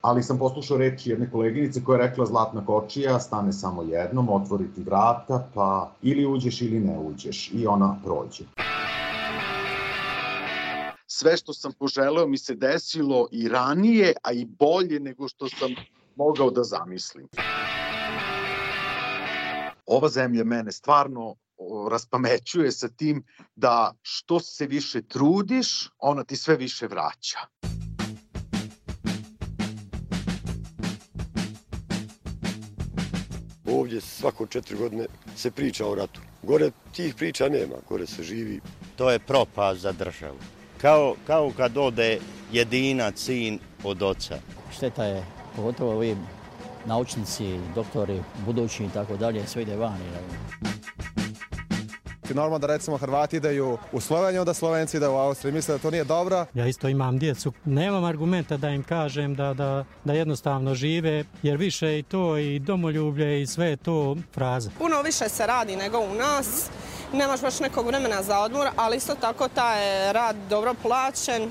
ali sam poslušao reči jedne koleginice koja je rekla zlatna kočija stane samo jednom, otvoriti vrata, pa ili uđeš ili ne uđeš i ona prođe. Sve što sam poželeo mi se desilo i ranije, a i bolje nego što sam mogao da zamislim. Ova zemlja mene stvarno raspamećuje sa tim da što se više trudiš, ona ti sve više vraća. Ovdje svako četiri godine se priča o ratu. Gore tih priča nema, gore se živi. To je propast za državu. Kao, kao kad ode jedina sin od oca. Šteta je, pogotovo ovi naučnici, doktori, budući i tako dalje, sve ide vani. Normalno da recimo Hrvati ideju u Sloveniju, da Slovenci ide u Austriju. Misle da to nije dobro. Ja isto imam djecu. Nemam argumenta da im kažem da, da, da jednostavno žive, jer više i to i domoljublje i sve to fraza. Puno više se radi nego u nas. Nemaš baš nekog vremena za odmor, ali isto tako taj rad dobro plaćen.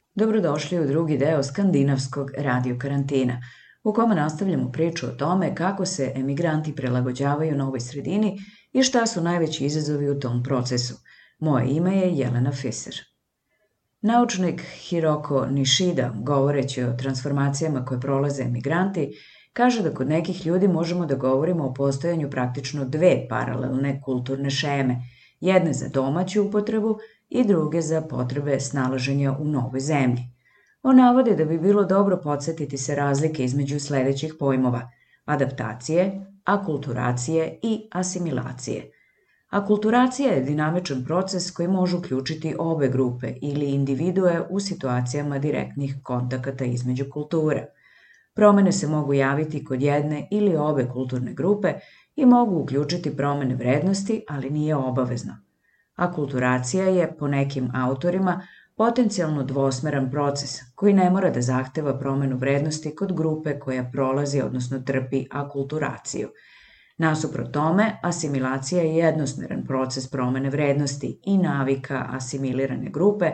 Dobrodošli u drugi deo skandinavskog radio karantina, u kome nastavljamo priču o tome kako se emigranti prelagođavaju novoj sredini i šta su najveći izazovi u tom procesu. Moje ime je Jelena Fisser. Naučnik Hiroko Nishida, govoreći o transformacijama koje prolaze emigranti, kaže da kod nekih ljudi možemo da govorimo o postojanju praktično dve paralelne kulturne šeme, jedne za domaću upotrebu i druge za potrebe snalaženja u novoj zemlji. On navode da bi bilo dobro podsjetiti se razlike između sledećih pojmova – adaptacije, akulturacije i asimilacije. Akulturacija je dinamičan proces koji može uključiti obe grupe ili individue u situacijama direktnih kontakata između kultura. Promene se mogu javiti kod jedne ili obe kulturne grupe i mogu uključiti promene vrednosti, ali nije obavezno – Akulturacija je, po nekim autorima, potencijalno dvosmeran proces koji ne mora da zahteva promenu vrednosti kod grupe koja prolazi, odnosno trpi akulturaciju. Nasuprot tome, asimilacija je jednosmeran proces promene vrednosti i navika asimilirane grupe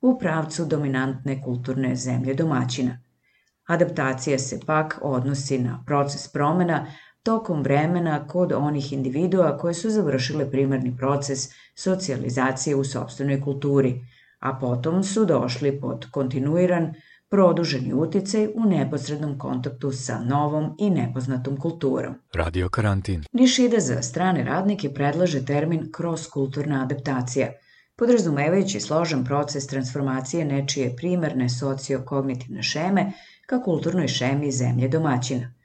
u pravcu dominantne kulturne zemlje domaćina. Adaptacija se pak odnosi na proces promena tokom vremena kod onih individua koje su završile primarni proces socijalizacije u sobstvenoj kulturi, a potom su došli pod kontinuiran, produženi uticaj u neposrednom kontaktu sa novom i nepoznatom kulturom. Radio karantin. Nišida za strane radnike predlaže termin cross-kulturna adaptacija, podrazumevajući složen proces transformacije nečije primarne sociokognitivne šeme ka kulturnoj šemi zemlje domaćina –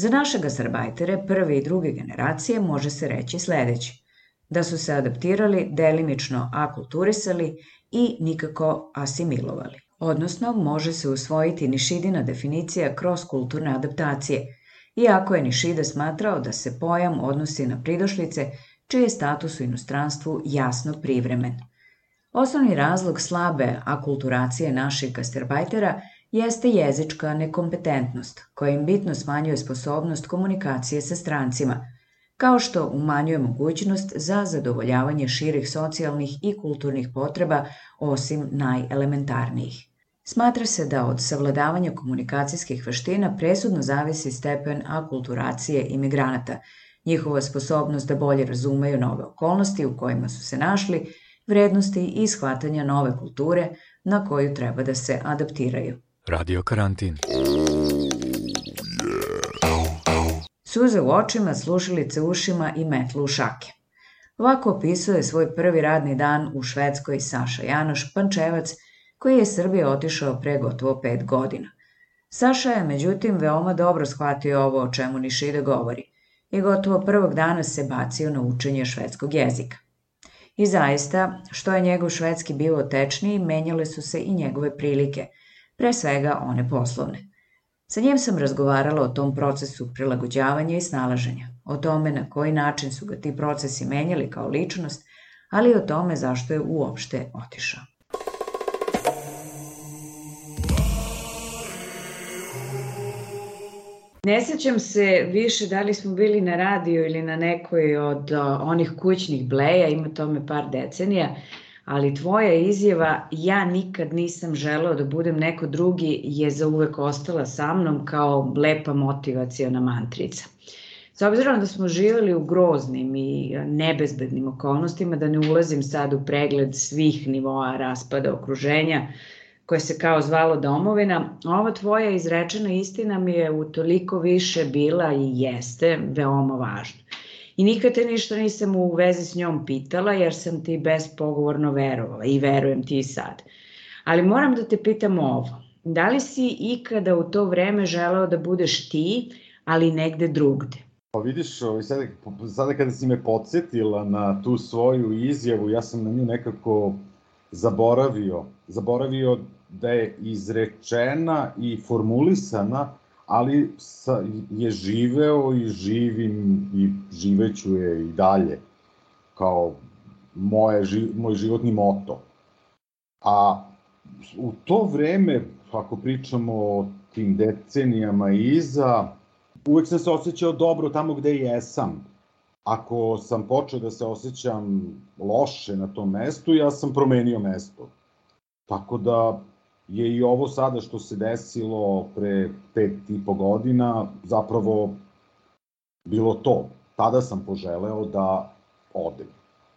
Za našeg gastarbajtere prve i druge generacije može se reći sledeće. Da su se adaptirali, delimično akulturisali i nikako asimilovali. Odnosno, može se usvojiti Nišidina definicija kroz kulturne adaptacije, iako je Nišida smatrao da se pojam odnosi na pridošlice čiji je status u inostranstvu jasno privremen. Osnovni razlog slabe akulturacije naših gastarbajtera – jeste jezička nekompetentnost, koja im bitno smanjuje sposobnost komunikacije sa strancima, kao što umanjuje mogućnost za zadovoljavanje širih socijalnih i kulturnih potreba osim najelementarnijih. Smatra se da od savladavanja komunikacijskih veština presudno zavisi stepen akulturacije imigranata, njihova sposobnost da bolje razumeju nove okolnosti u kojima su se našli, vrednosti i shvatanja nove kulture na koju treba da se adaptiraju. Radio karantin. Suze u očima, slušalice ušima i metlu u šake. Ovako opisuje svoj prvi radni dan u Švedskoj Saša Janoš Pančevac, koji je Srbije otišao pre gotovo pet godina. Saša je, međutim, veoma dobro shvatio ovo o čemu Nišida govori i gotovo prvog dana se bacio na učenje švedskog jezika. I zaista, što je njegov švedski bio tečniji, menjale su se i njegove prilike – pre svega one poslovne. Sa njim sam razgovarala o tom procesu prilagođavanja i snalaženja, o tome na koji način su ga ti procesi menjali kao ličnost, ali i o tome zašto je uopšte otišao. Ne sećam se više da li smo bili na radiju ili na nekoj od onih kućnih bleja, ima tome par decenija, ali tvoja izjava ja nikad nisam želeo da budem neko drugi je za uvek ostala sa mnom kao lepa motivacijona mantrica. S obzirom da smo živjeli u groznim i nebezbednim okolnostima, da ne ulazim sad u pregled svih nivoa raspada okruženja, koje se kao zvalo domovina, ova tvoja izrečena istina mi je u toliko više bila i jeste veoma važna. I nikad te ništa nisam u vezi s njom pitala jer sam ti bespogovorno verovala i verujem ti i sad. Ali moram da te pitam ovo. Da li si ikada u to vreme želeo da budeš ti, ali negde drugde? Pa vidiš, ovaj, sada, sada kada si me podsjetila na tu svoju izjavu, ja sam na nju nekako zaboravio. Zaboravio da je izrečena i formulisana, ali sa, je živeo i živim i živeću je i dalje kao moje, moj životni moto. A u to vreme, ako pričamo o tim decenijama iza, uvek sam se osjećao dobro tamo gde jesam. Ako sam počeo da se osjećam loše na tom mestu, ja sam promenio mesto. Tako da je i ovo sada što se desilo pre pet i po godina zapravo bilo to. Tada sam poželeo da odem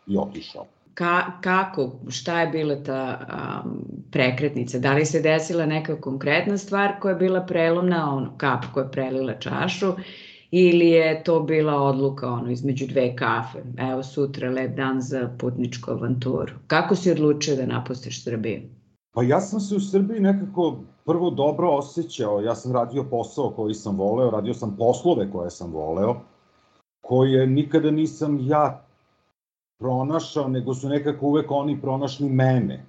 i otišao. Ka, kako, šta je bila ta um, prekretnica? Da li se desila neka konkretna stvar koja je bila prelomna, ono, kap koja je prelila čašu, ili je to bila odluka ono, između dve kafe? Evo sutra lep dan za putničku avanturu. Kako si odlučio da napustiš Srbiju? Pa ja sam se u Srbiji nekako prvo dobro osjećao. Ja sam radio posao koji sam voleo, radio sam poslove koje sam voleo, koje nikada nisam ja pronašao, nego su nekako uvek oni pronašli mene.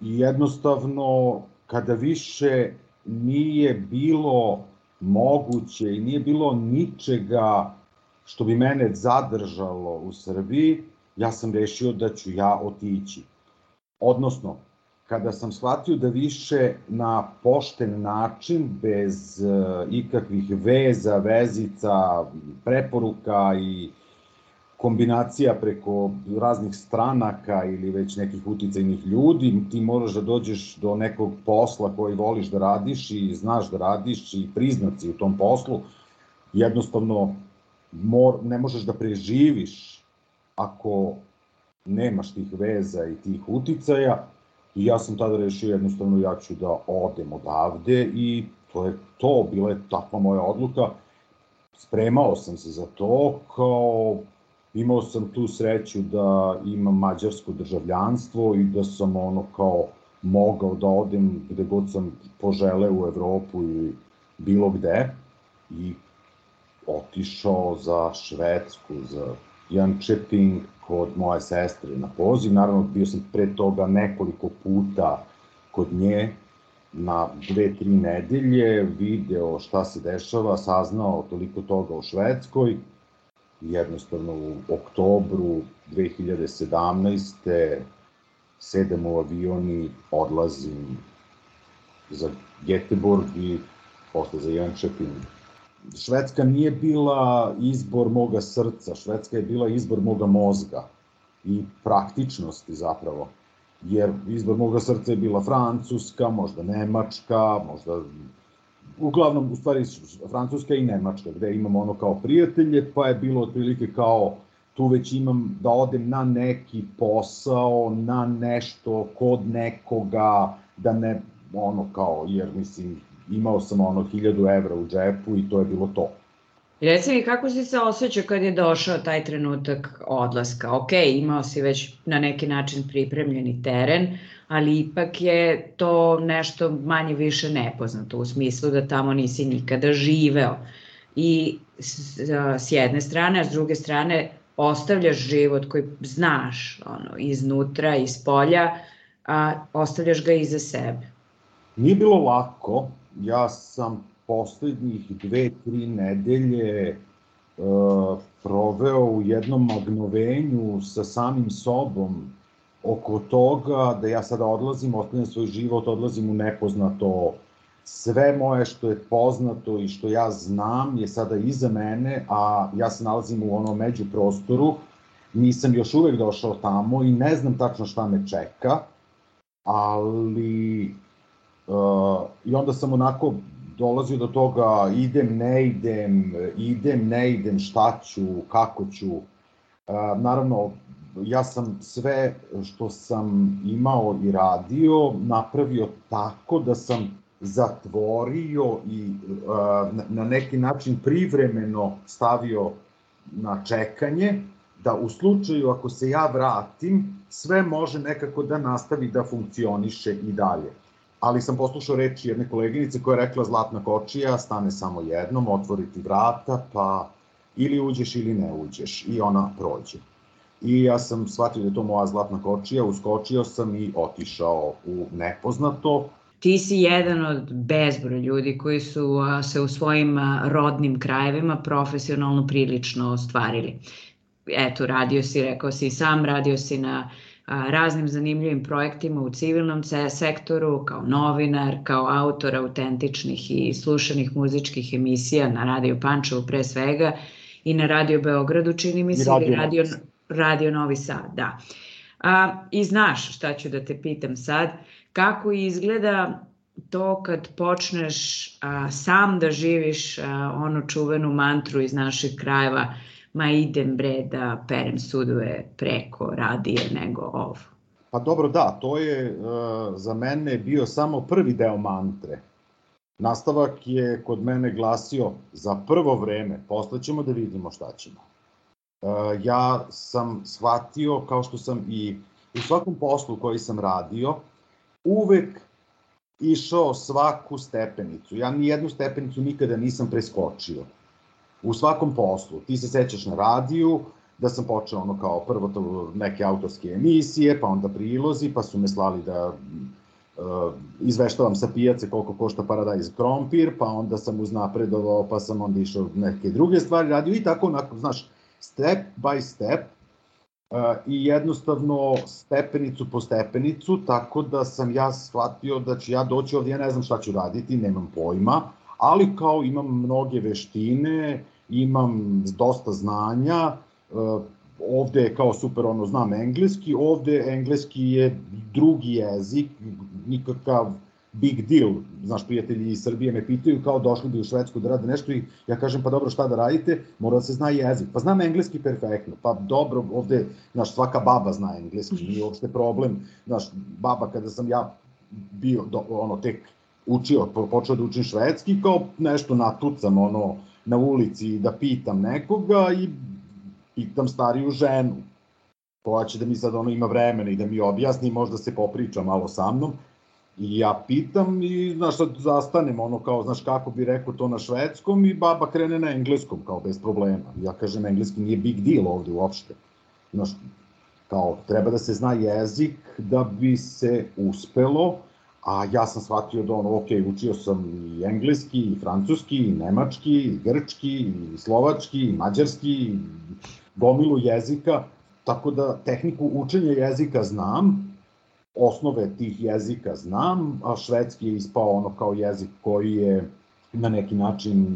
I jednostavno, kada više nije bilo moguće i nije bilo ničega što bi mene zadržalo u Srbiji, ja sam rešio da ću ja otići. Odnosno, kada sam shvatio da više na pošten način, bez uh, ikakvih veza, vezica, preporuka i kombinacija preko raznih stranaka ili već nekih uticajnih ljudi, ti moraš da dođeš do nekog posla koji voliš da radiš i znaš da radiš i priznat si u tom poslu, jednostavno mor, ne možeš da preživiš ako nemaš tih veza i tih uticaja, I ja sam tada rešio jednostavno ja ću da odem odavde i to je to, bila je takva moja odluka. Spremao sam se za to, kao imao sam tu sreću da imam mađarsko državljanstvo i da sam ono kao mogao da odem gde god sam požele u Evropu ili bilo gde i otišao za Švedsku, za Jančeping, kod moje sestre na poziv. Naravno, bio sam pre toga nekoliko puta kod nje na dve, tri nedelje, video šta se dešava, saznao toliko toga u Švedskoj. Jednostavno u oktobru 2017. sedem u avioni, odlazim za Göteborg i posle za Jönköping Švedska nije bila izbor moga srca, Švedska je bila izbor moga mozga i praktičnosti zapravo. Jer izbor moga srca je bila Francuska, možda Nemačka, možda uglavnom, u stvari, Francuska i Nemačka, gde imamo ono kao prijatelje, pa je bilo otprilike kao tu već imam da odem na neki posao, na nešto, kod nekoga, da ne, ono kao, jer mislim, imao sam ono 1000 evra u džepu i to je bilo to. Reci mi, kako si se osjećao kad je došao taj trenutak odlaska? Ok, imao si već na neki način pripremljeni teren, ali ipak je to nešto manje više nepoznato, u smislu da tamo nisi nikada živeo. I s, s jedne strane, a s druge strane ostavljaš život koji znaš ono, iznutra, iz polja, a ostavljaš ga iza sebe. Nije bilo lako, ja sam poslednjih dve, tri nedelje uh, proveo u jednom magnovenju sa samim sobom oko toga da ja sada odlazim, ostavljam svoj život, odlazim u nepoznato, sve moje što je poznato i što ja znam je sada iza mene, a ja se nalazim u onom među prostoru, nisam još uvek došao tamo i ne znam tačno šta me čeka, ali uh, i onda sam onako dolazio do toga idem, ne idem, idem, ne idem, šta ću, kako ću. Uh, naravno, ja sam sve što sam imao i radio napravio tako da sam zatvorio i uh, na neki način privremeno stavio na čekanje, da u slučaju ako se ja vratim, sve može nekako da nastavi da funkcioniše i dalje. Ali sam poslušao reči jedne koleginice koja je rekla zlatna kočija, stane samo jednom, otvoriti vrata, pa ili uđeš ili ne uđeš i ona prođe. I ja sam shvatio da je to moja zlatna kočija, uskočio sam i otišao u nepoznato, ti si jedan od bezbroj ljudi koji su se u svojim rodnim krajevima profesionalno prilično ostvarili. Eto, radio si, rekao si sam, radio si na raznim zanimljivim projektima u civilnom sektoru, kao novinar, kao autor autentičnih i slušanih muzičkih emisija na Radio Pančevu pre svega i na Radio Beogradu, čini mi se, i radio, radio Novi Sad, da. A, I znaš šta ću da te pitam sad, kako izgleda to kad počneš a, sam da živiš a, onu čuvenu mantru iz naših krajeva, ma idem bre da perem sudove preko radije nego ovo. Pa dobro, da, to je uh, za mene bio samo prvi deo mantre. Nastavak je kod mene glasio za prvo vreme, posle ćemo da vidimo šta ćemo. Uh, ja sam shvatio, kao što sam i u svakom poslu koji sam radio, uvek išao svaku stepenicu. Ja ni jednu stepenicu nikada nisam preskočio. U svakom poslu. Ti se sećaš na radiju, da sam počeo ono kao prvo to neke autorske emisije, pa onda prilozi, pa su me slali da uh, izveštavam sa pijace koliko košta paradajz krompir, pa onda sam uznapredovao, pa sam onda išao neke druge stvari radio i tako onako, znaš, step by step, i jednostavno stepenicu po stepenicu, tako da sam ja shvatio da ću ja doći ovdje, ja ne znam šta ću raditi, nemam pojma, ali kao imam mnoge veštine, imam dosta znanja, ovde je kao super ono znam engleski, ovde engleski je drugi jezik, nikakav big deal. Znaš, prijatelji iz Srbije me pitaju kao došli bi u Švedsku da rade nešto i ja kažem pa dobro šta da radite, mora da se zna jezik. Pa znam engleski perfektno, pa dobro ovde, znaš, svaka baba zna engleski, nije uopšte problem. Znaš, baba kada sam ja bio, do, ono, tek učio, počeo da učim švedski, kao nešto natucam, ono, na ulici da pitam nekoga i pitam stariju ženu koja će da mi sad ono ima vremena i da mi objasni, možda se popriča malo sa mnom I ja pitam i, znaš, sad zastanem, ono kao, znaš, kako bi rekao to na švedskom i baba krene na engleskom, kao bez problema. Ja kažem, engleski nije big deal ovde uopšte. Znaš, kao, treba da se zna jezik da bi se uspelo, a ja sam shvatio da ono, ok, učio sam i engleski, i francuski, i nemački, i grčki, i slovački, i mađarski, i gomilu jezika, tako da tehniku učenja jezika znam, osnove tih jezika znam, a švedski je ispao ono kao jezik koji je na neki način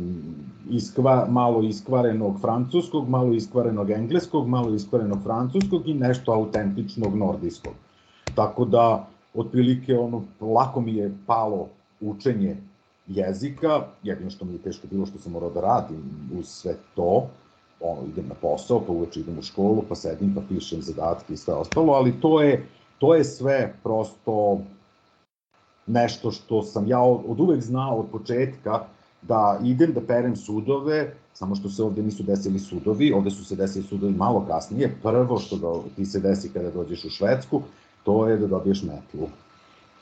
iskva, malo iskvarenog francuskog, malo iskvarenog engleskog, malo iskvarenog francuskog i nešto autentičnog nordijskog. Tako da, otprilike, ono, lako mi je palo učenje jezika, jedino što mi je teško bilo što sam morao da radim uz sve to, ono, idem na posao, pa uveče idem u školu, pa sedim, pa pišem zadatke i sve ostalo, ali to je, to je sve prosto nešto što sam ja od uvek znao od početka da idem da perem sudove, samo što se ovde nisu desili sudovi, ovde su se desili sudovi malo kasnije. Prvo što da ti se desi kada dođeš u Švedsku, to je da dobiješ metlu.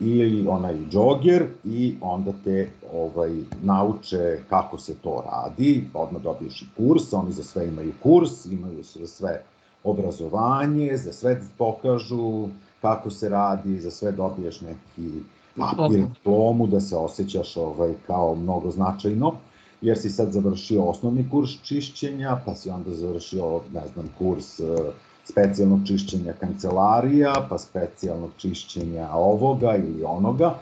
Ili onaj džoger i onda te ovaj, nauče kako se to radi, odmah dobiješ i kurs, oni za sve imaju kurs, imaju za sve obrazovanje, za sve pokažu, kako se radi, za sve dobiješ neki papir, diplomu, da se osjećaš ovaj, kao mnogo značajno, jer si sad završio osnovni kurs čišćenja, pa si onda završio, ne znam, kurs specijalnog čišćenja kancelarija, pa specijalnog čišćenja ovoga ili onoga.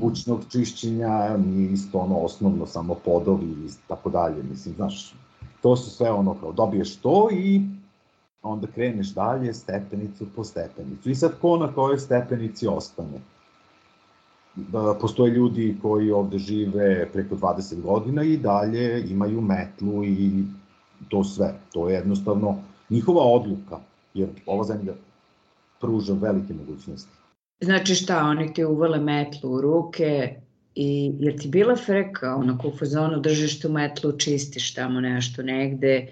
Bućnog čišćenja nije isto ono osnovno, samo podovi i tako dalje. Mislim, znaš, to su sve ono kao dobiješ to i onda kreneš dalje stepenicu po stepenicu. I sad ko na kojoj stepenici ostane? Da, postoje ljudi koji ovde žive preko 20 godina i dalje imaju metlu i to sve. To je jednostavno njihova odluka, jer ova zemlja pruža velike mogućnosti. Znači šta, oni ti uvale metlu u ruke i jer ti bila freka, onako u fazonu držiš tu metlu, čistiš tamo nešto negde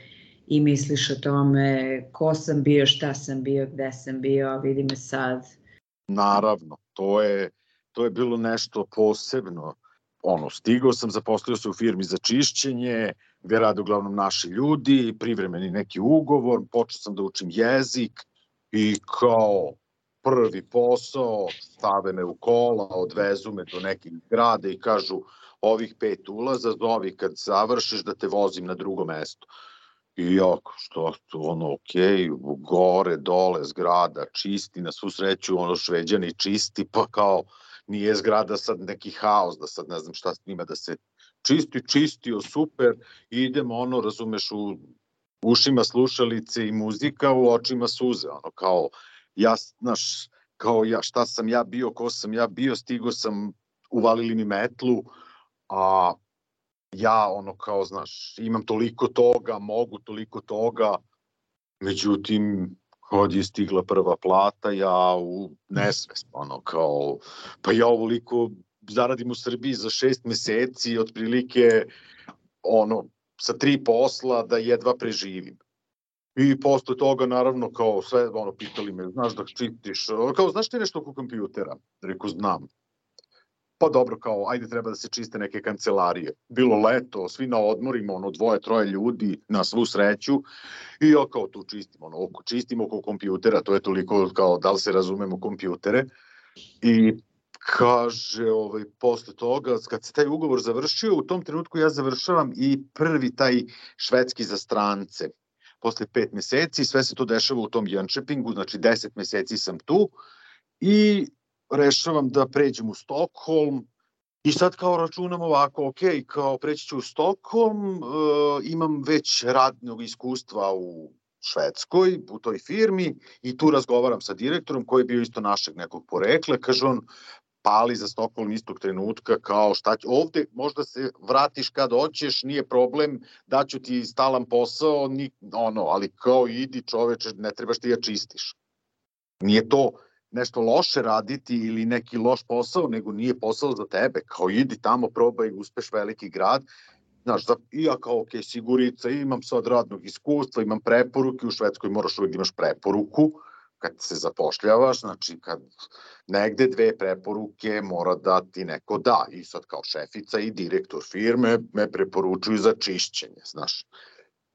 i misliš o tome ko sam bio, šta sam bio, gde sam bio, a vidi me sad. Naravno, to je, to je bilo nešto posebno. Ono, stigao sam, zaposlio se u firmi za čišćenje, gde rade uglavnom naši ljudi, privremeni neki ugovor, počeo sam da učim jezik i kao prvi posao stave me u kola, odvezu me do nekih grada i kažu ovih pet ulaza, zovi kad završiš da te vozim na drugo mesto. I ja, što to, ono, ok, gore, dole, zgrada, čisti, na svu sreću, ono, šveđani čisti, pa kao, nije zgrada sad neki haos, da sad ne znam šta s njima da se čisti, čistio, super, idemo, ono, razumeš, u ušima slušalice i muzika, u očima suze, ono, kao, ja, znaš, kao ja, šta sam ja bio, ko sam ja bio, stigo sam, uvalili mi metlu, a ja, ono, kao, znaš, imam toliko toga, mogu toliko toga, međutim, kad je stigla prva plata, ja u nesvest, ono, kao, pa ja ovoliko zaradim u Srbiji za šest meseci, otprilike, ono, sa tri posla da jedva preživim. I posle toga, naravno, kao sve, ono, pitali me, znaš da čitiš, kao, znaš ti nešto oko kompjutera? Reku, znam. Pa dobro, kao, ajde treba da se čiste neke kancelarije. Bilo leto, svi na odmorima, ono, dvoje, troje ljudi, na svu sreću, i ja kao tu čistim, ono, oko, čistim oko kompjutera, to je toliko kao da li se razumemo kompjutere. I kaže, ovaj, posle toga, kad se taj ugovor završio, u tom trenutku ja završavam i prvi taj švedski za strance. Posle pet meseci, sve se to dešava u tom Jönköpingu, znači deset meseci sam tu i rešavam da pređem u Stokholm i sad kao računam ovako, ok, kao preći ću u Stokholm, e, imam već radnog iskustva u Švedskoj, u toj firmi i tu razgovaram sa direktorom koji je bio isto našeg nekog porekla, kaže on, pali za Stokholm istog trenutka kao šta će, ovde možda se vratiš kad hoćeš, nije problem, daću ti stalan posao, ni, ono, ali kao idi čoveče, ne trebaš ti ja da čistiš. Nije to nešto loše raditi ili neki loš posao, nego nije posao za tebe, kao idi tamo, probaj, uspeš veliki grad, Znaš, za, i ja kao, ok, sigurica, imam sad radnog iskustva, imam preporuke, u Švedskoj moraš uvijek da imaš preporuku, kad se zapošljavaš, znači kad negde dve preporuke mora da ti neko da. I sad kao šefica i direktor firme me preporučuju za čišćenje, znaš.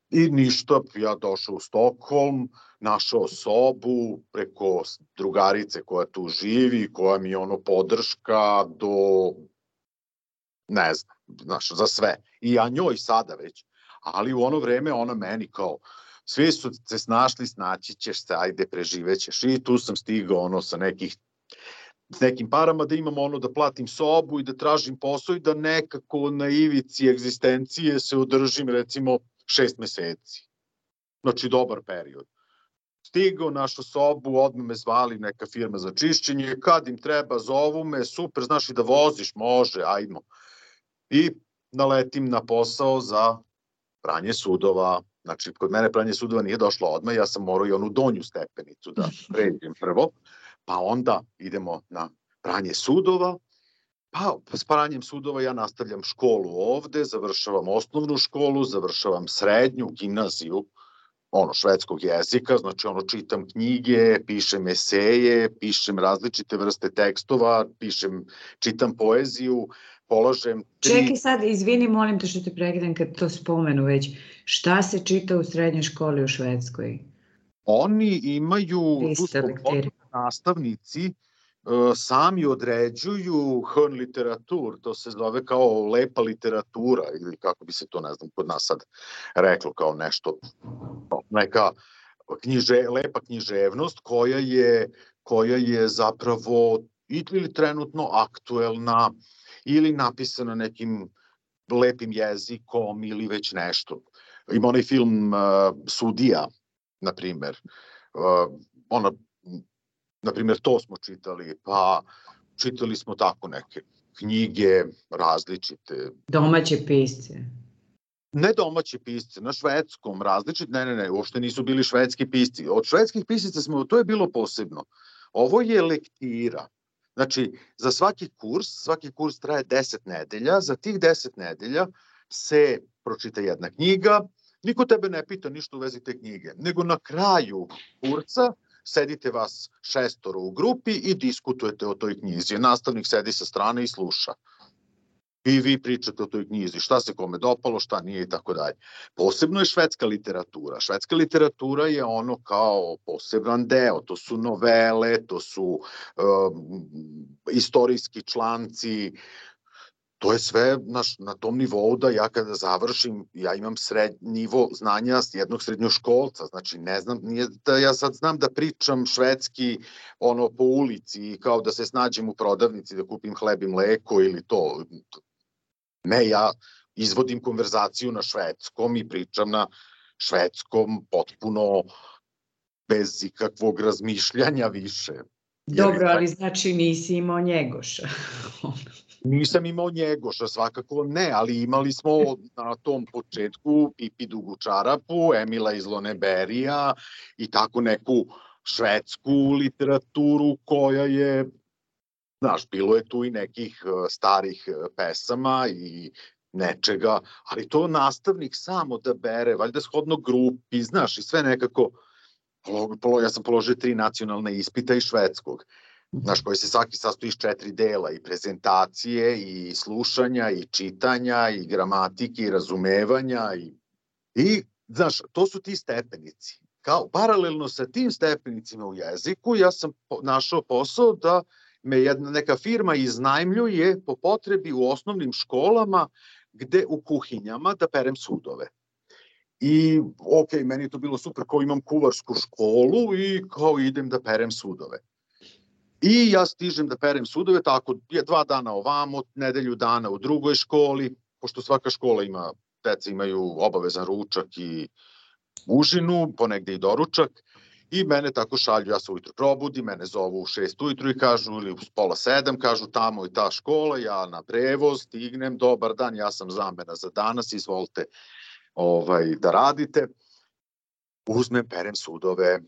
I ništa, ja došao u Stokholm, našao sobu preko drugarice koja tu živi, koja mi je ono podrška do, ne znam, znaš, za sve. I ja njoj sada već. Ali u ono vreme ona meni kao, svi su se snašli, snaći ćeš se, ajde, preživećeš. I tu sam stigao ono sa nekih s nekim parama da imam ono da platim sobu i da tražim posao i da nekako na ivici egzistencije se održim recimo šest meseci. Znači dobar period. Stigao našu sobu, odme me zvali neka firma za čišćenje, kad im treba zovu me, super, znaš i da voziš, može, ajmo. I naletim na posao za pranje sudova, Znači, kod mene pranje sudova nije došlo odmah, ja sam morao i onu donju stepenicu da pređem prvo, pa onda idemo na pranje sudova, pa s pranjem sudova ja nastavljam školu ovde, završavam osnovnu školu, završavam srednju, gimnaziju, ono švedskog jezika, znači ono čitam knjige, pišem eseje, pišem različite vrste tekstova, pišem, čitam poeziju, polažem... Tri... Čekaj sad, izvini, molim te što te prekidam kad to spomenu već. Šta se čita u srednjoj školi u Švedskoj? Oni imaju, tu nastavnici, sami određuju hrn literatur, to se zove kao lepa literatura ili kako bi se to, ne znam, kod nas sad reklo kao nešto, neka knjiže, lepa književnost koja je, koja je zapravo ili trenutno aktuelna ili napisana nekim lepim jezikom ili već nešto. Ima onaj film uh, Sudija, na primer. Uh, ona, na primer, to smo čitali, pa čitali smo tako neke knjige različite. Domaće pisce. Ne domaće pisce, na švedskom različite, ne, ne, ne, uopšte nisu bili švedski pisci. Od švedskih pisaca smo, to je bilo posebno. Ovo je lektira. Znači, za svaki kurs, svaki kurs traje 10 nedelja, za tih 10 nedelja se pročita jedna knjiga, niko tebe ne pita ništa u vezi te knjige, nego na kraju kursa sedite vas šestoro u grupi i diskutujete o toj knjizi. Nastavnik sedi sa strane i sluša i vi pričate o toj knjizi, šta se kome dopalo, šta nije i tako dalje. Posebno je švedska literatura. Švedska literatura je ono kao poseban deo, to su novele, to su um, istorijski članci, to je sve na, na tom nivou da ja kada završim, ja imam sred, nivo znanja jednog srednjoškolca, znači ne znam, nije da ja sad znam da pričam švedski ono po ulici kao da se snađem u prodavnici da kupim hleb i mleko ili to, Ne, ja izvodim konverzaciju na švedskom i pričam na švedskom potpuno bez ikakvog razmišljanja više. Dobro, ali znači nisi imao njegoša. Nisam imao njegoša, svakako ne, ali imali smo na tom početku Pipi Dugu Čarapu, Emila iz Loneberija i tako neku švedsku literaturu koja je Znaš, bilo je tu i nekih e, starih e, pesama i nečega, ali to nastavnik samo da bere, valjda shodno grupi, znaš, i sve nekako, ja sam položio tri nacionalne ispita iz švedskog, znaš, koji se svaki sastoji iz četiri dela, i prezentacije, i slušanja, i čitanja, i gramatike, i razumevanja, i, i znaš, to su ti stepenici. Kao, paralelno sa tim stepenicima u jeziku, ja sam našao posao da me jedna neka firma iznajmljuje po potrebi u osnovnim školama gde u kuhinjama da perem sudove. I ok, meni je to bilo super, kao imam kuvarsku školu i kao idem da perem sudove. I ja stižem da perem sudove, tako dva dana ovamo, nedelju dana u drugoj školi, pošto svaka škola ima, deca imaju obavezan ručak i užinu, ponegde i doručak. I mene tako šalju, ja se ujutro probudim, mene zovu u šest ujutru i kažu, ili u pola sedam, kažu tamo i ta škola, ja na prevoz, stignem, dobar dan, ja sam zamena za danas, izvolite ovaj, da radite. Uzmem, perem sudove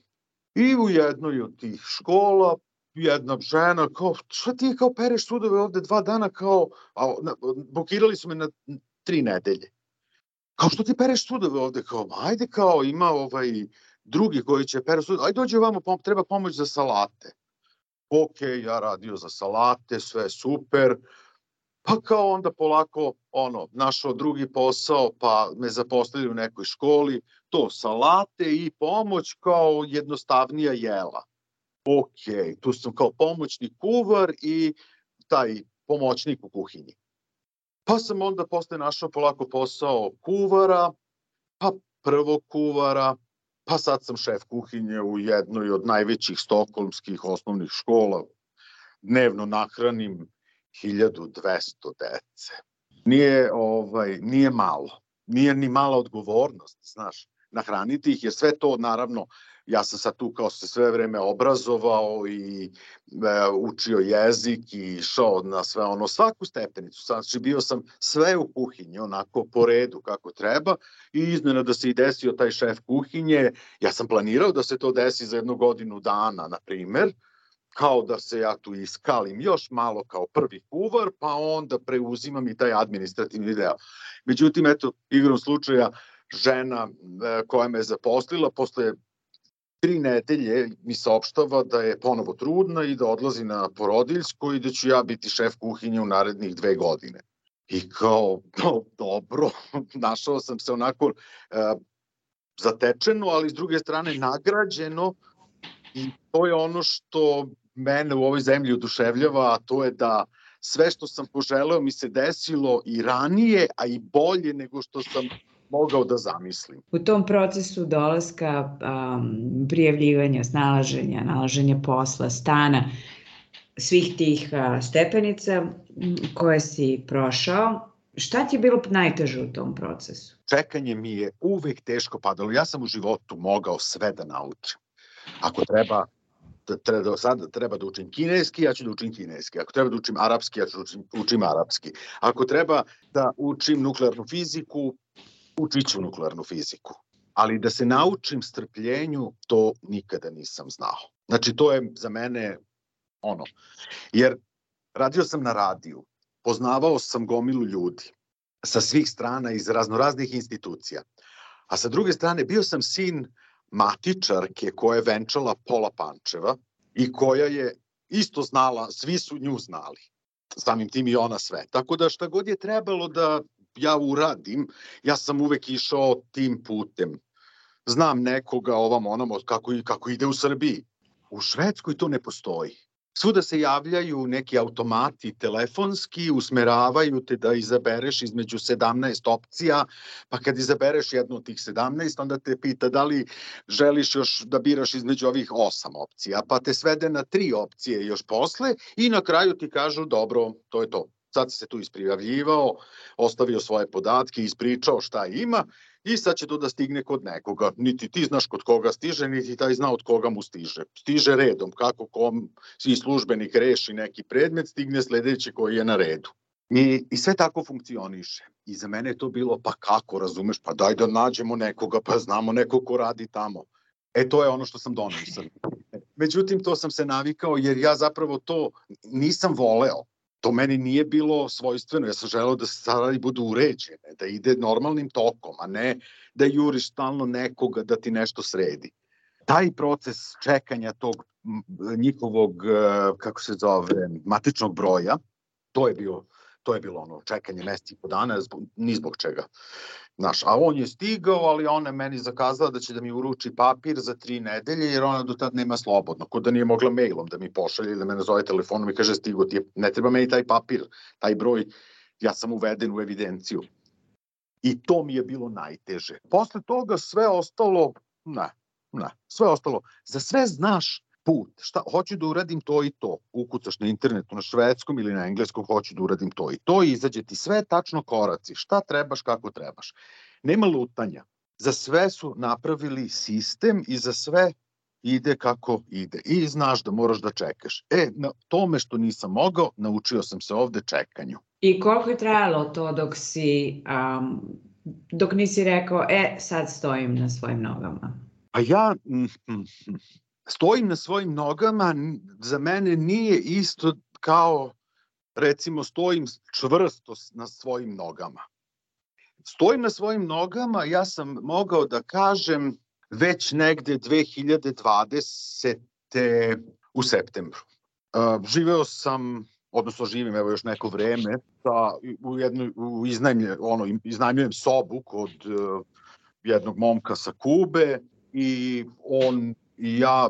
i u jednoj od tih škola jedna žena kao, šta ti kao pereš sudove ovde dva dana kao, a, na, blokirali su me na tri nedelje. Kao što ti pereš sudove ovde, kao, ajde kao ima ovaj, drugi koji će peru sud, aj dođe vamo, treba pomoć za salate. Ok, ja radio za salate, sve super, pa kao onda polako, ono, našao drugi posao, pa me zaposlili u nekoj školi, to salate i pomoć kao jednostavnija jela. Ok, tu sam kao pomoćni kuvar i taj pomoćnik u kuhinji. Pa sam onda posle našao polako posao kuvara, pa prvog kuvara, Pa sad sam šef kuhinje u jednoj od najvećih stokholmskih osnovnih škola. Dnevno nahranim 1200 dece. Nije, ovaj, nije malo. Nije ni mala odgovornost, znaš, nahraniti ih, jer sve to, naravno, ja sam sad tu kao se sve vreme obrazovao i e, učio jezik i išao na sve ono, svaku stepenicu. Znači bio sam sve u kuhinji, onako po redu kako treba i iznena da se i desio taj šef kuhinje. Ja sam planirao da se to desi za jednu godinu dana, na primer, kao da se ja tu iskalim još malo kao prvi kuvar, pa onda preuzimam i taj administrativni deo. Međutim, eto, igrom slučaja, žena e, koja me je zaposlila posle tri nedelje mi saopštava da je ponovo trudna i da odlazi na porodiljsko i da ću ja biti šef kuhinje u narednih dve godine. I kao, no, dobro, našao sam se onako e, zatečeno, ali s druge strane nagrađeno i to je ono što mene u ovoj zemlji oduševljava, a to je da sve što sam poželeo mi se desilo i ranije, a i bolje nego što sam mogao da zamislim. U tom procesu dolaska, um, prijavljivanja, snalaženja, nalaženja posla, stana, svih tih uh, stepenica koje si prošao, Šta ti je bilo najteže u tom procesu? Čekanje mi je uvek teško padalo. Ja sam u životu mogao sve da naučim. Ako treba da treba, sad treba da učim kineski, ja ću da učim kineski. Ako treba da učim arapski, ja ću da učim, učim arapski. Ako treba da učim nuklearnu fiziku, učit ću nuklearnu fiziku. Ali da se naučim strpljenju, to nikada nisam znao. Znači, to je za mene ono. Jer radio sam na radiju, poznavao sam gomilu ljudi sa svih strana iz raznoraznih institucija. A sa druge strane, bio sam sin matičarke koja je venčala pola Pančeva i koja je isto znala, svi su nju znali. Samim tim i ona sve. Tako da šta god je trebalo da ja uradim, ja sam uvek išao tim putem. Znam nekoga ovam onom kako, kako ide u Srbiji. U Švedskoj to ne postoji. Svuda se javljaju neki automati telefonski, usmeravaju te da izabereš između 17 opcija, pa kad izabereš jednu od tih 17, onda te pita da li želiš još da biraš između ovih 8 opcija, pa te svede na tri opcije još posle i na kraju ti kažu dobro, to je to. Sad se tu isprijavljivao, ostavio svoje podatke, ispričao šta ima i sad će to da stigne kod nekoga. Niti ti znaš kod koga stiže, niti taj zna od koga mu stiže. Stiže redom, kako kom svi službenik reši neki predmet, stigne sledeći koji je na redu. I, I sve tako funkcioniše. I za mene je to bilo, pa kako, razumeš, pa daj da nađemo nekoga, pa znamo nekog ko radi tamo. E, to je ono što sam donao u Međutim, to sam se navikao jer ja zapravo to nisam voleo to meni nije bilo svojstveno. Ja sam želeo da stvari budu uređene, da ide normalnim tokom, a ne da juriš stalno nekoga da ti nešto sredi. Taj proces čekanja tog njihovog, e, kako se zove, matičnog broja, to je bio to je bilo ono čekanje meseci po dana, ni zbog čega. Znaš, a on je stigao, ali ona meni zakazala da će da mi uruči papir za tri nedelje, jer ona do tad nema slobodno. Kod da nije mogla mailom da mi pošalje ili da me nazove telefonom i kaže stigo ti je, ne treba meni taj papir, taj broj, ja sam uveden u evidenciju. I to mi je bilo najteže. Posle toga sve ostalo, ne, ne, sve ostalo. Za sve znaš put, šta, hoću da uradim to i to, ukucaš na internetu na švedskom ili na engleskom, hoću da uradim to i to i izađe ti sve tačno koraci, šta trebaš, kako trebaš. Nema lutanja. Za sve su napravili sistem i za sve ide kako ide. I znaš da moraš da čekaš. E, na tome što nisam mogao, naučio sam se ovde čekanju. I koliko je trajalo to dok si, um, dok nisi rekao, e, sad stojim na svojim nogama? Pa ja, mm, mm, mm stojim na svojim nogama za mene nije isto kao recimo stojim čvrsto na svojim nogama. Stojim na svojim nogama, ja sam mogao da kažem već negde 2020. u septembru. živeo sam, odnosno živim evo još neko vreme, sa, u, jednu, u iznajmlje, ono, iznajmljujem sobu kod uh, jednog momka sa Kube i on i ja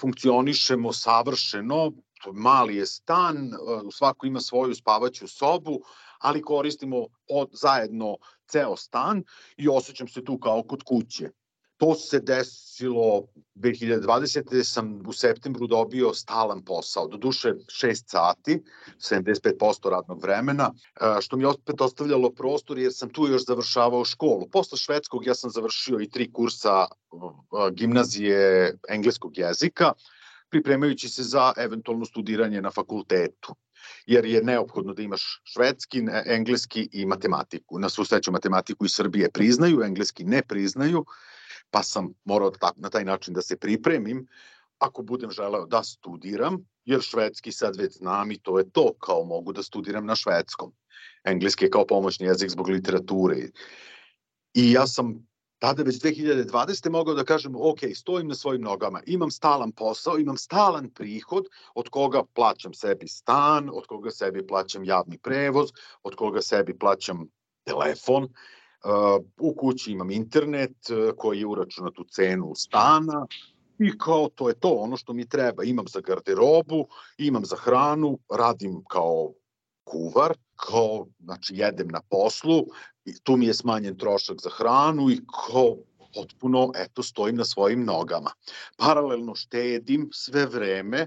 funkcionišemo savršeno, mali je stan, svako ima svoju spavaću sobu, ali koristimo od, zajedno ceo stan i osjećam se tu kao kod kuće. To se desilo 2020. sam u septembru dobio stalan posao, do duše 6 sati, 75% radnog vremena, e, što mi opet ostavljalo prostor jer sam tu još završavao školu. Posle švedskog ja sam završio i tri kursa e, gimnazije engleskog jezika, pripremajući se za eventualno studiranje na fakultetu jer je neophodno da imaš švedski, engleski i matematiku. Na svu sreću matematiku i Srbije priznaju, engleski ne priznaju, pa sam morao da na taj način da se pripremim ako budem želeo da studiram, jer švedski sad već znam i to je to, kao mogu da studiram na švedskom. Engleski je kao pomoćni jezik zbog literature. I ja sam tada već 2020. mogao da kažem, ok, stojim na svojim nogama, imam stalan posao, imam stalan prihod, od koga plaćam sebi stan, od koga sebi plaćam javni prevoz, od koga sebi plaćam telefon, u kući imam internet koji je uračunat u cenu stana I kao to je to, ono što mi treba. Imam za garderobu, imam za hranu, radim kao kuvar, kao, znači jedem na poslu, i tu mi je smanjen trošak za hranu i kao potpuno, eto, stojim na svojim nogama. Paralelno štedim sve vreme,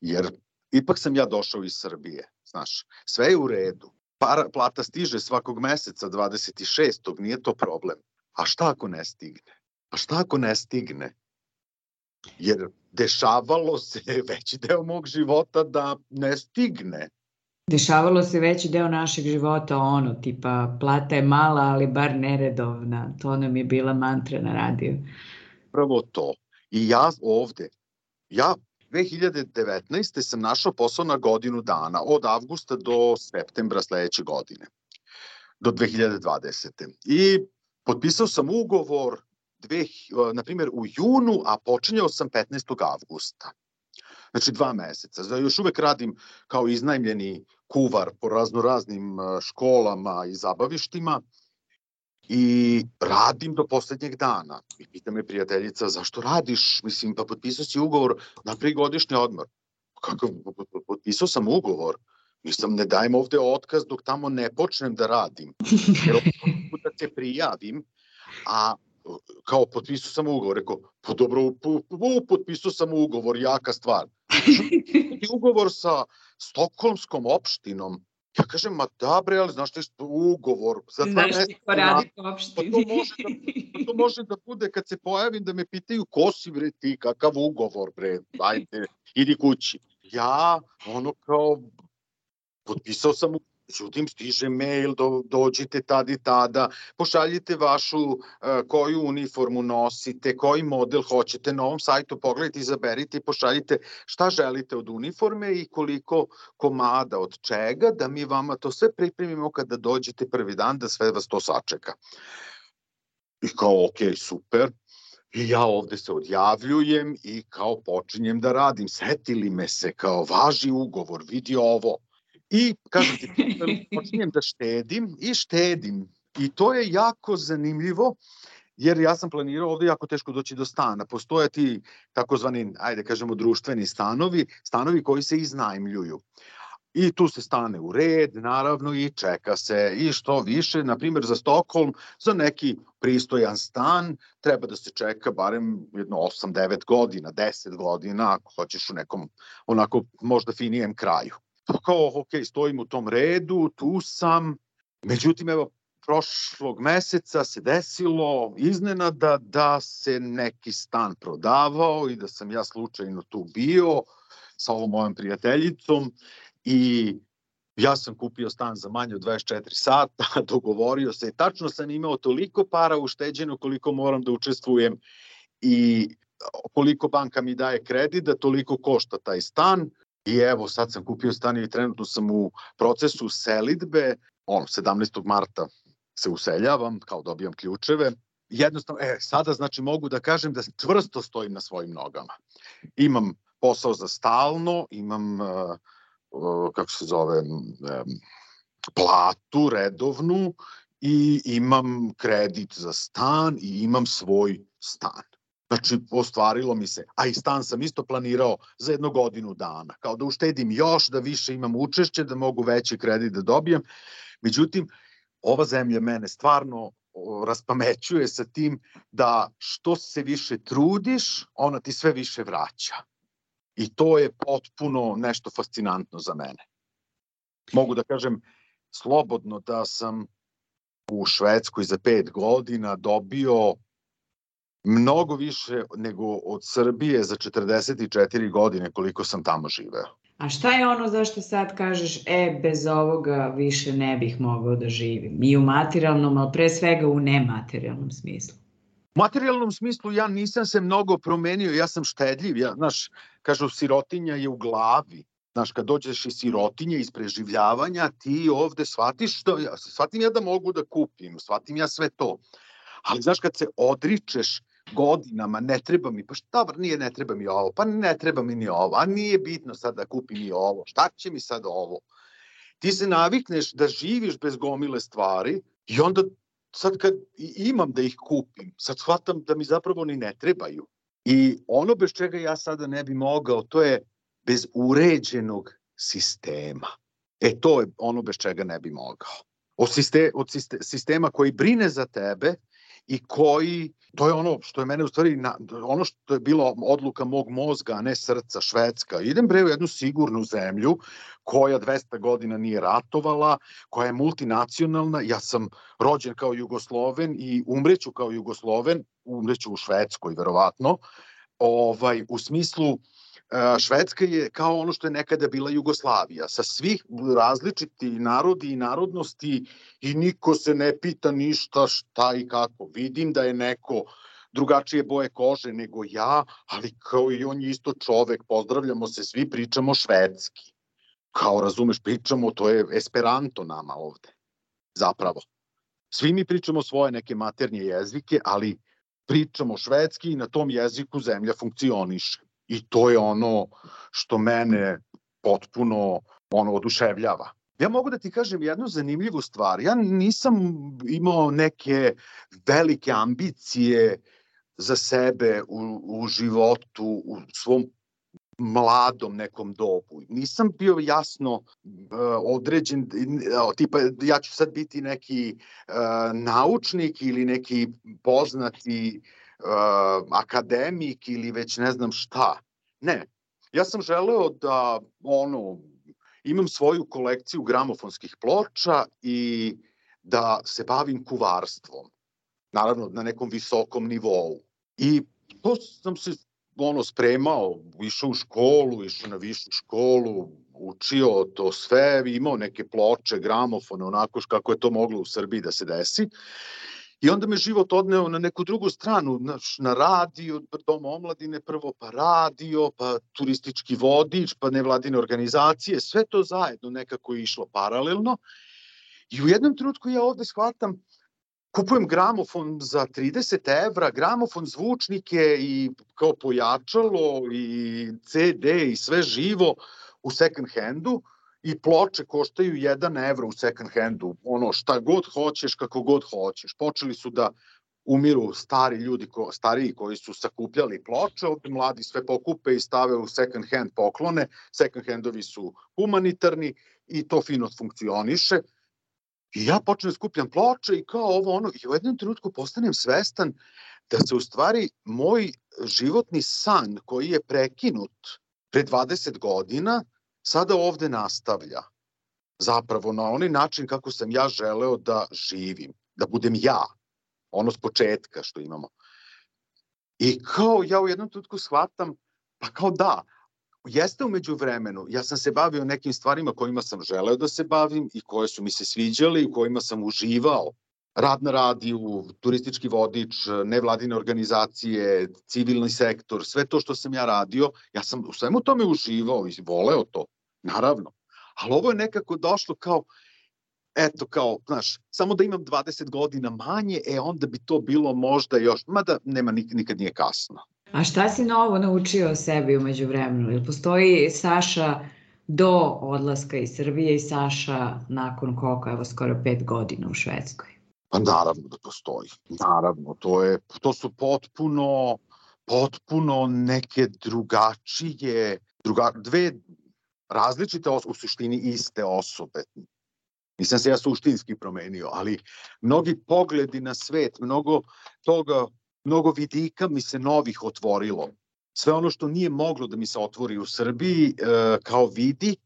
jer ipak sam ja došao iz Srbije, znaš, sve je u redu. Para, plata stiže svakog meseca 26. nije to problem. A šta ako ne stigne? A šta ako ne stigne? Jer dešavalo se veći deo mog života da ne stigne. Dešavalo se veći deo našeg života ono, tipa plata je mala, ali bar neredovna. To nam je bila mantra na radiju. Prvo to. I ja ovde, ja 2019. sam našao posao na godinu dana, od avgusta do septembra sledeće godine, do 2020. I potpisao sam ugovor, dve, na primjer, u junu, a počinjao sam 15. avgusta. Znači dva meseca. Znači, još uvek radim kao iznajmljeni kuvar po raznoraznim školama i zabavištima i radim do poslednjeg dana. I pita me prijateljica, zašto radiš? Mislim, pa potpisao si ugovor na prigodišnji odmor. Kako, potpisao sam ugovor. Nisam, ne dajem ovde otkaz dok tamo ne počnem da radim. Jer da se prijavim, a kao potpisao sam ugovor, rekao, pa dobro, potpisao sam ugovor, jaka stvar. ugovor sa Stokholmskom opštinom, Ja kažem, ma da bre, ali znaš što ugovor. Za znaš ti ko radi po opštini. Pa to, može da, to može da bude kad se pojavim da me pitaju ko si bre ti, kakav ugovor bre, ajde, idi kući. Ja, ono kao, potpisao sam Međutim, stiže mail, do, dođite tad i tada, pošaljite vašu uh, koju uniformu nosite, koji model hoćete na ovom sajtu, pogledajte, izaberite i pošaljite šta želite od uniforme i koliko komada od čega, da mi vama to sve pripremimo kada dođete prvi dan, da sve vas to sačeka. I kao, ok, super, I ja ovde se odjavljujem i kao počinjem da radim. Setili me se kao važi ugovor, vidi ovo. I, kažem ti, počinjem da štedim i štedim. I to je jako zanimljivo, jer ja sam planirao ovde jako teško doći do stana. Postoje ti takozvani, ajde kažemo, društveni stanovi, stanovi koji se iznajmljuju. I tu se stane u red, naravno, i čeka se. I što više, na primjer, za Stokholm, za neki pristojan stan, treba da se čeka barem jedno 8-9 godina, 10 godina, ako hoćeš u nekom onako možda finijem kraju kao, ok, stojim u tom redu, tu sam, međutim, evo, prošlog meseca se desilo iznenada da se neki stan prodavao i da sam ja slučajno tu bio sa ovom mojom prijateljicom i ja sam kupio stan za manje od 24 sata, dogovorio se, tačno sam imao toliko para ušteđeno koliko moram da učestvujem i koliko banka mi daje kredit da toliko košta taj stan I evo, sad sam kupio stan i trenutno sam u procesu selitbe, on, 17. marta se useljavam, kao dobijam ključeve. Jednostavno, e, sada znači mogu da kažem da čvrsto stojim na svojim nogama. Imam posao za stalno, imam, uh, kako se zove, um, platu redovnu i imam kredit za stan i imam svoj stan. Znači, ostvarilo mi se, a i stan sam isto planirao za jednu godinu dana, kao da uštedim još, da više imam učešće, da mogu veći kredit da dobijem. Međutim, ova zemlja mene stvarno raspamećuje sa tim da što se više trudiš, ona ti sve više vraća. I to je potpuno nešto fascinantno za mene. Mogu da kažem slobodno da sam u Švedskoj za pet godina dobio mnogo više nego od Srbije za 44 godine koliko sam tamo živeo. A šta je ono zašto sad kažeš, e, bez ovoga više ne bih mogao da živim? I u materijalnom, ali pre svega u nematerijalnom smislu. U materijalnom smislu ja nisam se mnogo promenio, ja sam štedljiv, ja, znaš, kažu sirotinja je u glavi. Znaš, kad dođeš iz sirotinje, iz preživljavanja, ti ovde shvatiš što, ja, shvatim ja da mogu da kupim, shvatim ja sve to. Ali znaš, kad se odričeš godinama, ne treba mi, pa šta, nije ne treba mi ovo, pa ne treba mi ni ovo, a nije bitno sad da kupim i ovo, šta će mi sad ovo? Ti se navikneš da živiš bez gomile stvari i onda sad kad imam da ih kupim, sad shvatam da mi zapravo ni ne trebaju. I ono bez čega ja sada ne bi mogao, to je bez uređenog sistema. E, to je ono bez čega ne bi mogao. Od, siste, od siste, sistema koji brine za tebe i koji, to je ono što je mene u stvari, na, ono što je bilo odluka mog mozga, a ne srca, Švedska. Idem bre u jednu sigurnu zemlju koja 200 godina nije ratovala, koja je multinacionalna, ja sam rođen kao Jugosloven i umreću kao Jugosloven, umreću u Švedskoj verovatno, ovaj, u smislu Švedska je kao ono što je nekada bila Jugoslavija, sa svih različiti narodi i narodnosti i niko se ne pita ništa šta i kako. Vidim da je neko drugačije boje kože nego ja, ali kao i on je isto čovek, pozdravljamo se, svi pričamo švedski. Kao razumeš, pričamo, to je esperanto nama ovde, zapravo. Svi mi pričamo svoje neke maternje jezike, ali pričamo švedski i na tom jeziku zemlja funkcioniše. I to je ono što mene potpuno ono oduševljava. Ja mogu da ti kažem jednu zanimljivu stvar. Ja nisam imao neke velike ambicije za sebe u, u životu, u svom mladom nekom dobu. Nisam bio jasno uh, određen, uh, tipa ja ću sad biti neki uh, naučnik ili neki poznati uh, akademik ili već ne znam šta. Ne. Ja sam želeo da ono imam svoju kolekciju gramofonskih ploča i da se bavim kuvarstvom. Naravno na nekom visokom nivou. I to sam se ono spremao, išao u školu, išao na višu školu, učio to sve, imao neke ploče, gramofone, onako kako je to moglo u Srbiji da se desi. I onda me život odneo na neku drugu stranu, na, na radio, doma omladine prvo, pa radio, pa turistički vodič, pa nevladine organizacije, sve to zajedno nekako je išlo paralelno. I u jednom trenutku ja ovde shvatam, kupujem gramofon za 30 evra, gramofon zvučnike i kao pojačalo i CD i sve živo u second handu, i ploče koštaju 1 evro u second handu, ono šta god hoćeš, kako god hoćeš. Počeli su da umiru stari ljudi, ko, stariji koji su sakupljali ploče, ovde mladi sve pokupe i stave u second hand poklone, second handovi su humanitarni i to fino funkcioniše. I ja počnem da skupljam ploče i kao ovo ono, i u jednom trenutku postanem svestan da se u stvari moj životni san koji je prekinut pre 20 godina, sada ovde nastavlja zapravo na onaj način kako sam ja želeo da živim, da budem ja, ono s početka što imamo. I kao ja u jednom tutku shvatam, pa kao da, jeste umeđu vremenu, ja sam se bavio nekim stvarima kojima sam želeo da se bavim i koje su mi se sviđale i kojima sam uživao. Rad na radiju, turistički vodič, nevladine organizacije, civilni sektor, sve to što sam ja radio, ja sam u svemu tome uživao i voleo to. Naravno. Ali ovo je nekako došlo kao, eto kao, znaš, samo da imam 20 godina manje, e onda bi to bilo možda još, mada nema nikad nije kasno. A šta si novo naučio o sebi umeđu vremenu? Ili postoji Saša do odlaska iz Srbije i Saša nakon koliko, evo skoro pet godina u Švedskoj? Pa naravno da postoji. Naravno, to, je, to su potpuno, potpuno neke drugačije, druga, dve različite, u suštini iste osobe. Nisam se ja suštinski promenio, ali mnogi pogledi na svet, mnogo toga, mnogo vidika mi se novih otvorilo. Sve ono što nije moglo da mi se otvori u Srbiji e, kao vidik,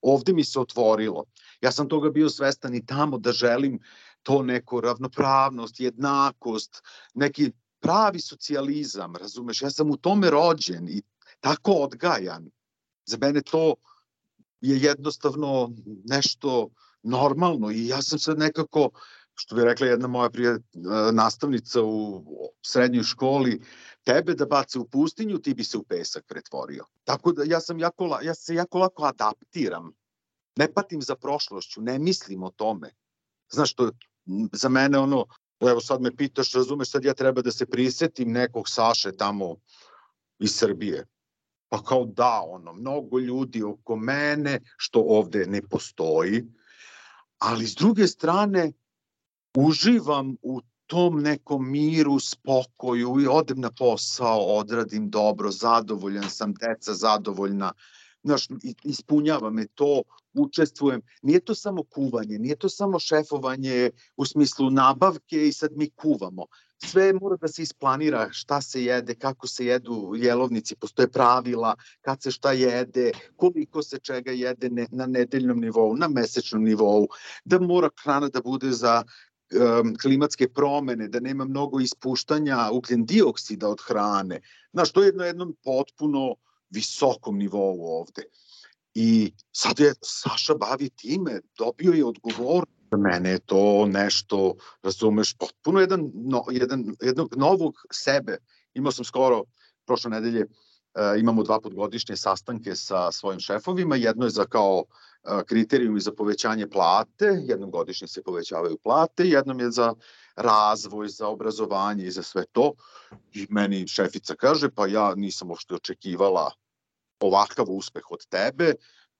ovde mi se otvorilo. Ja sam toga bio svestan i tamo da želim to neko ravnopravnost, jednakost, neki pravi socijalizam, razumeš? Ja sam u tome rođen i tako odgajan. Za mene to je jednostavno nešto normalno i ja sam sad nekako, što bi rekla jedna moja prije nastavnica u srednjoj školi, tebe da bace u pustinju, ti bi se u pesak pretvorio. Tako da ja sam jako, ja se jako lako adaptiram. Ne patim za prošlošću, ne mislim o tome. Znaš, to je za mene ono, evo sad me pitaš, razumeš, sad ja treba da se prisetim nekog Saše tamo iz Srbije. Pa kao da, ono, mnogo ljudi oko mene, što ovde ne postoji, ali s druge strane uživam u tom nekom miru, spokoju i odem na posao, odradim dobro, zadovoljan sam, deca zadovoljna, znaš, ispunjava me to, učestvujem. Nije to samo kuvanje, nije to samo šefovanje u smislu nabavke i sad mi kuvamo. Sve mora da se isplanira šta se jede, kako se jedu jelovnici, postoje pravila, kad se šta jede, koliko se čega jede ne, na nedeljnom nivou, na mesečnom nivou, da mora hrana da bude za klimatske promene, da nema mnogo ispuštanja ugljen dioksida od hrane. Znaš, to je jedno jednom potpuno visokom nivou ovde. I sad je Saša bavi time, dobio je odgovor za mene je to nešto, razumeš, potpuno jedan, no, jedan, jednog novog sebe. Imao sam skoro, prošle nedelje, e, imamo dva podgodišnje sastanke sa svojim šefovima, jedno je za kao e, kriterijumi za povećanje plate, jednom godišnje se povećavaju plate, jednom je za razvoj, za obrazovanje i za sve to. I meni šefica kaže, pa ja nisam uopšte očekivala ovakav uspeh od tebe,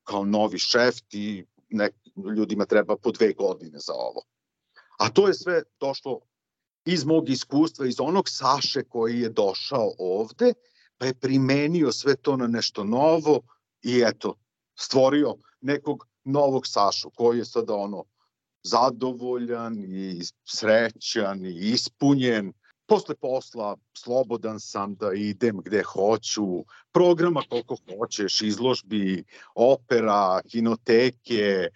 kao novi šef ti nek, ljudima treba po dve godine za ovo. A to je sve došlo iz mog iskustva, iz onog Saše koji je došao ovde, pa je primenio sve to na nešto novo i eto, stvorio nekog novog Sašu koji je sada ono zadovoljan i srećan i ispunjen Posle posla slobodan sam da idem gde hoću, programa koliko hoćeš, izložbi, opera, kinoteke,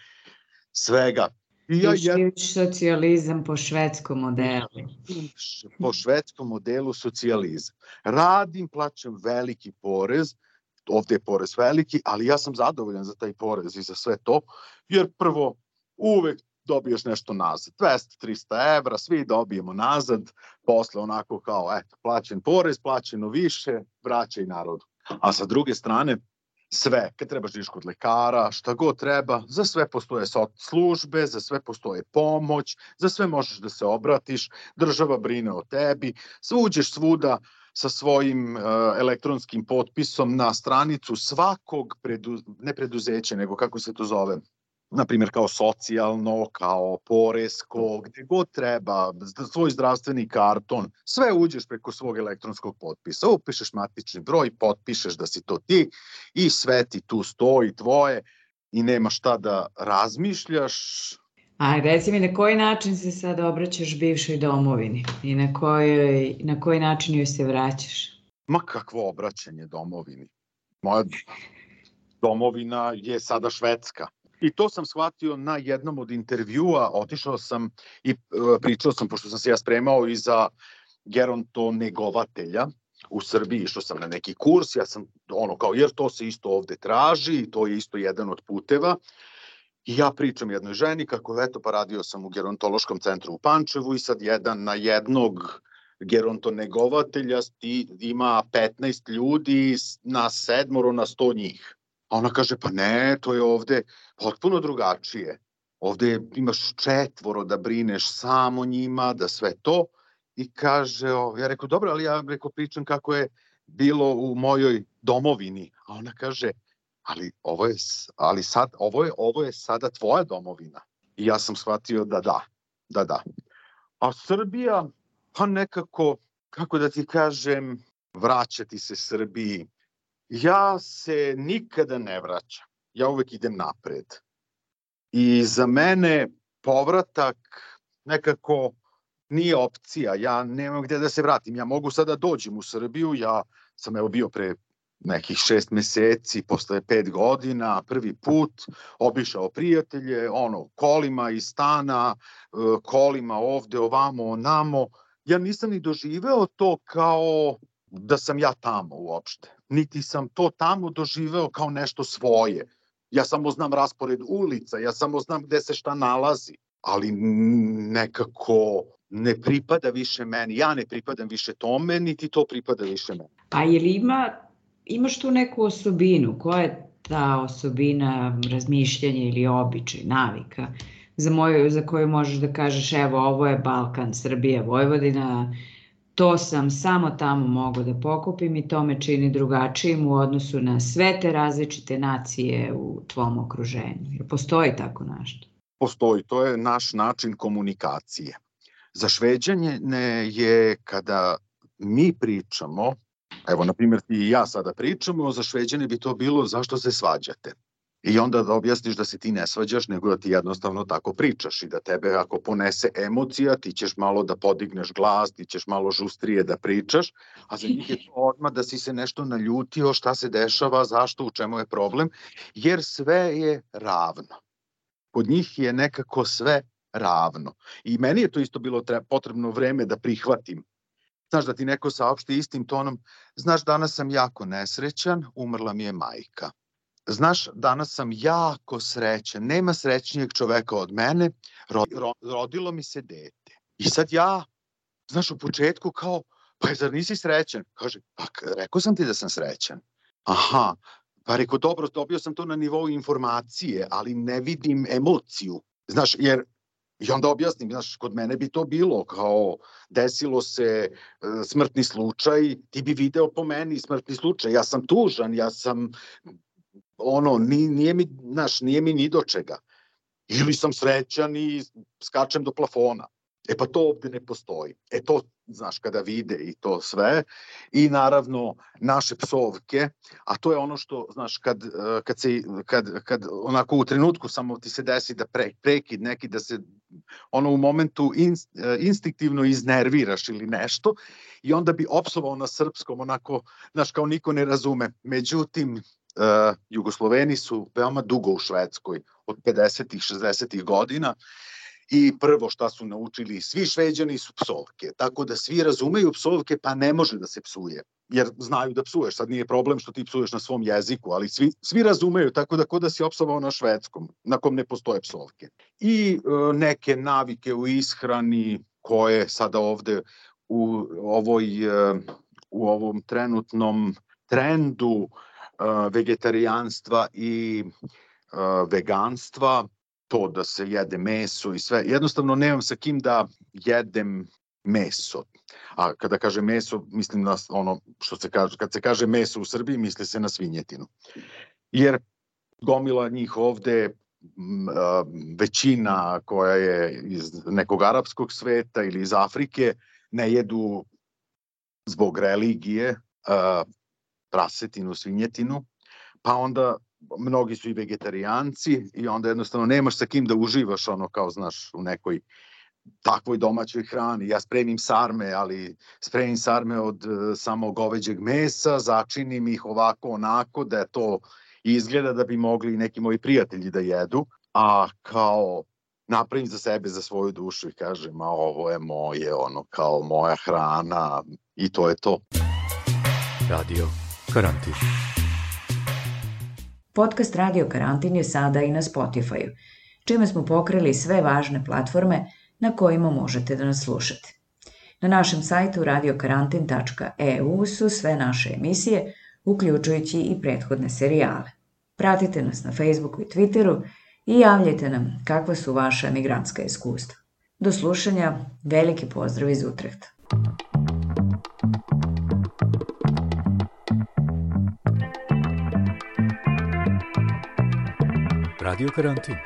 svega. I ja je... socijalizam po švedskom modelu. Po švedskom modelu socijalizam. Radim, plaćam veliki porez, ovde je porez veliki, ali ja sam zadovoljan za taj porez i za sve to, jer prvo uvek dobiješ nešto nazad. 200-300 evra, svi dobijemo nazad, posle onako kao, eto, plaćen porez, plaćeno više, vraćaj narodu. A sa druge strane, sve, kad trebaš da kod lekara, šta god treba, za sve postoje službe, za sve postoje pomoć, za sve možeš da se obratiš, država brine o tebi, uđeš svuda sa svojim uh, elektronskim potpisom na stranicu svakog, predu, ne preduzeća, nego kako se to zove, na primjer kao socijalno, kao poresko, gde god treba, svoj zdravstveni karton, sve uđeš preko svog elektronskog potpisa, upišeš matični broj, potpišeš da si to ti i sve ti tu stoji tvoje i nema šta da razmišljaš. A reci mi na koji način se sad obraćaš bivšoj domovini i na, kojoj, na koji način joj se vraćaš? Ma kakvo obraćanje domovini? Moja domovina je sada Švedska I to sam shvatio na jednom od intervjua, otišao sam i e, pričao sam, pošto sam se ja spremao i za gerontonegovatelja u Srbiji, išao sam na neki kurs, ja sam ono kao, jer to se isto ovde traži, to je isto jedan od puteva, I ja pričam jednoj ženi kako eto pa radio sam u gerontološkom centru u Pančevu i sad jedan na jednog gerontonegovatelja ima 15 ljudi na sedmoro na 100 njih. A ona kaže, pa ne, to je ovde potpuno drugačije. Ovde imaš četvoro da brineš samo njima, da sve to. I kaže, o, ja rekao, dobro, ali ja rekao, pričam kako je bilo u mojoj domovini. A ona kaže, ali ovo je, ali sad, ovo je, ovo je sada tvoja domovina. I ja sam shvatio da da, da da. A Srbija, pa nekako, kako da ti kažem, vraćati se Srbiji, ja se nikada ne vraćam. Ja uvek idem napred. I za mene povratak nekako nije opcija. Ja nemam gde da se vratim. Ja mogu sada da dođem u Srbiju. Ja sam evo bio pre nekih šest meseci, posle pet godina, prvi put, obišao prijatelje, ono, kolima iz stana, e, kolima ovde, ovamo, onamo. Ja nisam ni doživeo to kao da sam ja tamo uopšte. Niti sam to tamo doživeo kao nešto svoje. Ja samo znam raspored ulica, ja samo znam gde se šta nalazi, ali nekako ne pripada više meni. Ja ne pripadam više tome, niti to pripada više meni. A je li ima, imaš tu neku osobinu? Koja je ta osobina razmišljanja ili običaj, navika? za, moju, za koju možeš da kažeš evo ovo je Balkan, Srbija, Vojvodina, to sam samo tamo mogu da pokupim i to me čini drugačijim u odnosu na sve te različite nacije u tvom okruženju. Postoji tako nešto? Postoji, to je naš način komunikacije. Za šveđanje je kada mi pričamo, evo na primjer ti i ja sada pričamo, za šveđane bi to bilo zašto se svađate. I onda da objasniš da se ti ne svađaš, nego da ti jednostavno tako pričaš i da tebe ako ponese emocija, ti ćeš malo da podigneš glas, ti ćeš malo žustrije da pričaš, a za njih je to odmah da si se nešto naljutio, šta se dešava, zašto, u čemu je problem, jer sve je ravno. Kod njih je nekako sve ravno. I meni je to isto bilo potrebno vreme da prihvatim. Znaš da ti neko saopšti istim tonom, znaš danas sam jako nesrećan, umrla mi je majka Znaš, danas sam jako srećan, nema srećnijeg čoveka od mene, rodilo mi se dete. I sad ja, znaš, u početku kao, pa zar nisi srećan? Kaže, pa rekao sam ti da sam srećan. Aha, pa rekao, dobro, dobio sam to na nivou informacije, ali ne vidim emociju. Znaš, jer I onda objasnim, znaš, kod mene bi to bilo kao desilo se e, smrtni slučaj, ti bi video po meni smrtni slučaj, ja sam tužan, ja sam ono, nije, mi, znaš, nije mi ni do čega. Ili sam srećan i skačem do plafona. E pa to ovde ne postoji. E to, znaš, kada vide i to sve. I naravno naše psovke, a to je ono što, znaš, kad, kad, se, kad, kad onako u trenutku samo ti se desi da pre, prekid neki, da se ono u momentu in, instinktivno iznerviraš ili nešto i onda bi opsovao na srpskom onako, znaš, kao niko ne razume. Međutim, uh, Jugosloveni su veoma dugo u Švedskoj, od 50-ih, 60-ih godina i prvo šta su naučili svi šveđani su psovke, tako da svi razumeju psovke pa ne može da se psuje, jer znaju da psuješ, sad nije problem što ti psuješ na svom jeziku, ali svi, svi razumeju, tako da kod da si opsovao na švedskom, na kom ne postoje psovke. I uh, neke navike u ishrani koje sada ovde u ovoj uh, u ovom trenutnom trendu vegetarijanstva i veganstva, to da se jede meso i sve. Jednostavno nemam sa kim da jedem meso. A kada kaže meso, mislim na ono što se kaže, kad se kaže meso u Srbiji, misli se na svinjetinu. Jer gomila njih ovde većina koja je iz nekog arapskog sveta ili iz Afrike ne jedu zbog religije prasetinu, svinjetinu, pa onda mnogi su i vegetarijanci i onda jednostavno nemaš sa kim da uživaš ono kao znaš u nekoj takvoj domaćoj hrani. Ja spremim sarme, ali spremim sarme od uh, samo goveđeg mesa, začinim ih ovako onako da je to izgleda da bi mogli neki moji prijatelji da jedu, a kao napravim za sebe, za svoju dušu i kažem, a ovo je moje, ono kao moja hrana i to je to. Radio Karantin. Podcast Radio Karantin je sada i na Spotify-u, čime smo pokrili sve važne platforme na kojima možete da nas slušate. Na našem sajtu radiokarantin.eu su sve naše emisije, uključujući i prethodne serijale. Pratite nas na Facebooku i Twitteru i javljajte nam kakva su vaša migrantska iskustva. Do slušanja, veliki pozdrav iz Utrehta. Radio Karantin.